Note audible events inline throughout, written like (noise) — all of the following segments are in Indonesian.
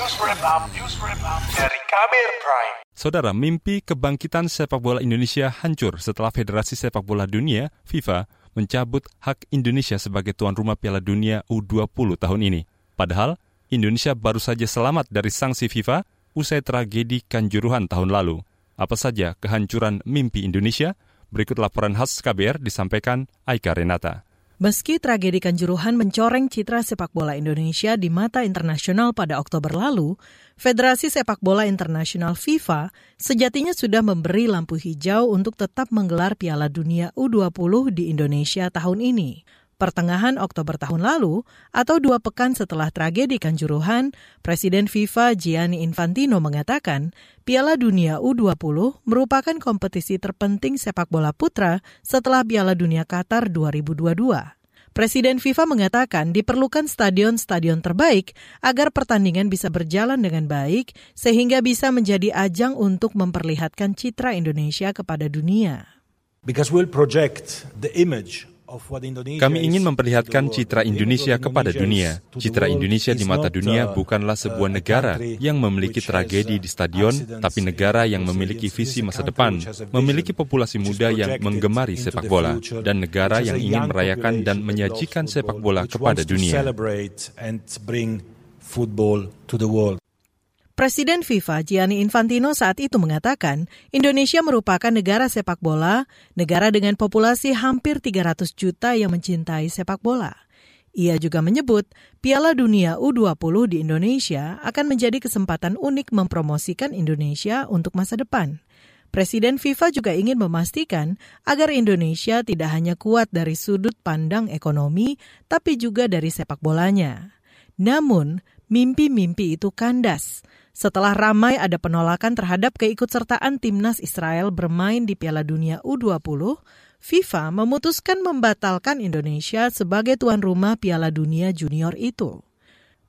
News Wrap Up, News Wrap Up dari Kabir Prime. Saudara, mimpi kebangkitan sepak bola Indonesia hancur setelah Federasi Sepak Bola Dunia, FIFA, mencabut hak Indonesia sebagai tuan rumah Piala Dunia U20 tahun ini. Padahal, Indonesia baru saja selamat dari sanksi FIFA usai tragedi Kanjuruhan tahun lalu. Apa saja kehancuran mimpi Indonesia? Berikut laporan khas KBR disampaikan Aika Renata. Meski tragedi Kanjuruhan mencoreng citra sepak bola Indonesia di mata internasional pada Oktober lalu, Federasi Sepak Bola Internasional FIFA sejatinya sudah memberi lampu hijau untuk tetap menggelar Piala Dunia U20 di Indonesia tahun ini. Pertengahan Oktober tahun lalu, atau dua pekan setelah tragedi Kanjuruhan, Presiden FIFA Gianni Infantino mengatakan Piala Dunia U20 merupakan kompetisi terpenting sepak bola putra setelah Piala Dunia Qatar 2022. Presiden FIFA mengatakan diperlukan stadion-stadion terbaik agar pertandingan bisa berjalan dengan baik sehingga bisa menjadi ajang untuk memperlihatkan citra Indonesia kepada dunia. Because we'll project the image kami ingin memperlihatkan citra Indonesia kepada dunia. Citra Indonesia di mata dunia bukanlah sebuah negara yang memiliki tragedi di stadion, tapi negara yang memiliki visi masa depan, memiliki populasi muda yang menggemari sepak bola, dan negara yang ingin merayakan dan menyajikan sepak bola kepada dunia. Presiden FIFA Gianni Infantino saat itu mengatakan Indonesia merupakan negara sepak bola, negara dengan populasi hampir 300 juta yang mencintai sepak bola. Ia juga menyebut Piala Dunia U20 di Indonesia akan menjadi kesempatan unik mempromosikan Indonesia untuk masa depan. Presiden FIFA juga ingin memastikan agar Indonesia tidak hanya kuat dari sudut pandang ekonomi, tapi juga dari sepak bolanya. Namun, mimpi-mimpi itu kandas setelah ramai ada penolakan terhadap keikutsertaan timnas Israel bermain di Piala Dunia U20, FIFA memutuskan membatalkan Indonesia sebagai tuan rumah Piala Dunia Junior itu.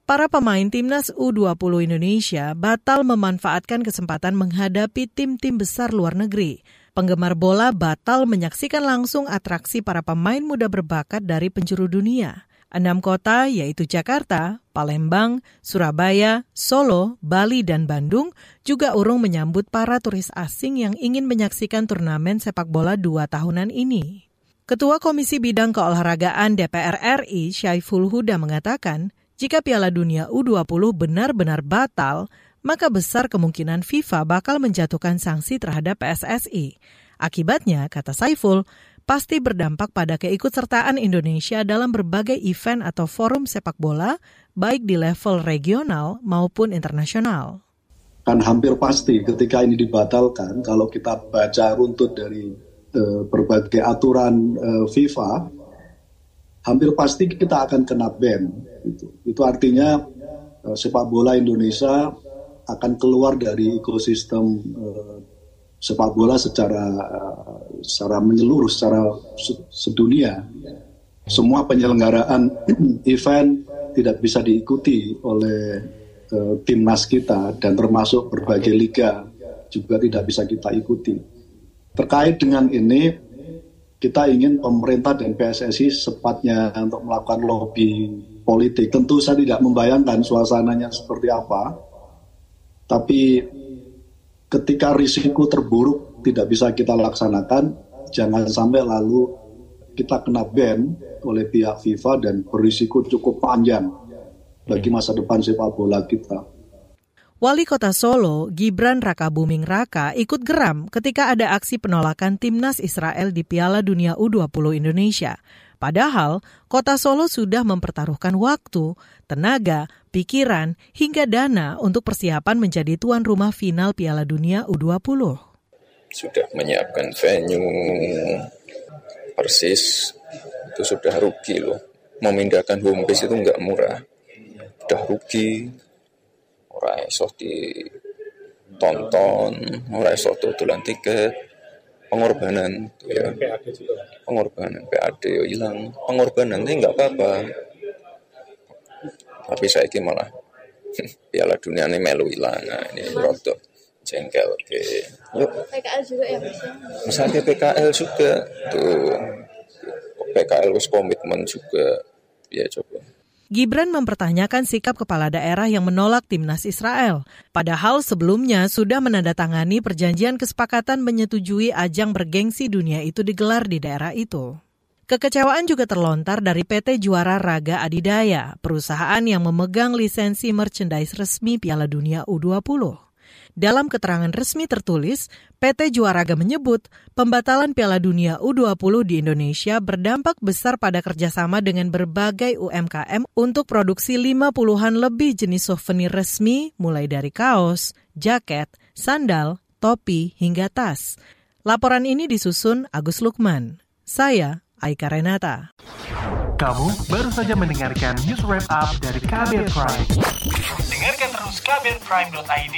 Para pemain timnas U20 Indonesia batal memanfaatkan kesempatan menghadapi tim-tim besar luar negeri. Penggemar bola batal menyaksikan langsung atraksi para pemain muda berbakat dari penjuru dunia. Enam kota yaitu Jakarta, Palembang, Surabaya, Solo, Bali, dan Bandung juga urung menyambut para turis asing yang ingin menyaksikan turnamen sepak bola dua tahunan ini. Ketua Komisi Bidang Keolahragaan DPR RI, Syaiful Huda mengatakan, jika Piala Dunia U20 benar-benar batal, maka besar kemungkinan FIFA bakal menjatuhkan sanksi terhadap PSSI. Akibatnya, kata Saiful, pasti berdampak pada keikutsertaan Indonesia dalam berbagai event atau forum sepak bola, baik di level regional maupun internasional. Kan hampir pasti ketika ini dibatalkan, kalau kita baca runtut dari uh, berbagai aturan uh, FIFA, hampir pasti kita akan kena ban. Itu, itu artinya uh, sepak bola Indonesia akan keluar dari ekosistem uh, sepak bola secara secara menyeluruh secara sedunia. Semua penyelenggaraan (clears throat) event tidak bisa diikuti oleh uh, timnas kita dan termasuk berbagai liga juga tidak bisa kita ikuti. Terkait dengan ini, kita ingin pemerintah dan PSSI sepatnya untuk melakukan lobby politik. Tentu saya tidak membayangkan suasananya seperti apa, tapi ketika risiko terburuk tidak bisa kita laksanakan, jangan sampai lalu kita kena ban oleh pihak FIFA dan berisiko cukup panjang bagi hmm. masa depan sepak bola kita. Wali Kota Solo, Gibran Raka Buming Raka, ikut geram ketika ada aksi penolakan timnas Israel di Piala Dunia U20 Indonesia. Padahal, Kota Solo sudah mempertaruhkan waktu, tenaga, pikiran, hingga dana untuk persiapan menjadi tuan rumah final Piala Dunia U20. Sudah menyiapkan venue, persis, itu sudah rugi loh. Memindahkan home base itu nggak murah. Sudah rugi, orang esok ditonton, orang esok tutulan tiket, pengorbanan ya. pengorbanan PAD yo hilang. Pengorbanan ini nggak apa-apa. Tapi saya ini malah (laughs) piala dunia ini melu hilang. Nah, ini rotok jengkel oke. Yuk. PKL juga ya mas? Ya? misalnya PKL juga. Tuh. PKL wis komitmen juga. Ya coba Gibran mempertanyakan sikap kepala daerah yang menolak timnas Israel. Padahal sebelumnya sudah menandatangani perjanjian kesepakatan menyetujui ajang bergengsi dunia itu digelar di daerah itu. Kekecewaan juga terlontar dari PT Juara Raga Adidaya, perusahaan yang memegang lisensi merchandise resmi Piala Dunia U20. Dalam keterangan resmi tertulis, PT Juaraga menyebut pembatalan Piala Dunia U20 di Indonesia berdampak besar pada kerjasama dengan berbagai UMKM untuk produksi 50-an lebih jenis souvenir resmi mulai dari kaos, jaket, sandal, topi, hingga tas. Laporan ini disusun Agus Lukman. Saya Aika Renata. Kamu baru saja mendengarkan news wrap up dari Kabel Prime. Dengarkan terus kbrprime.id,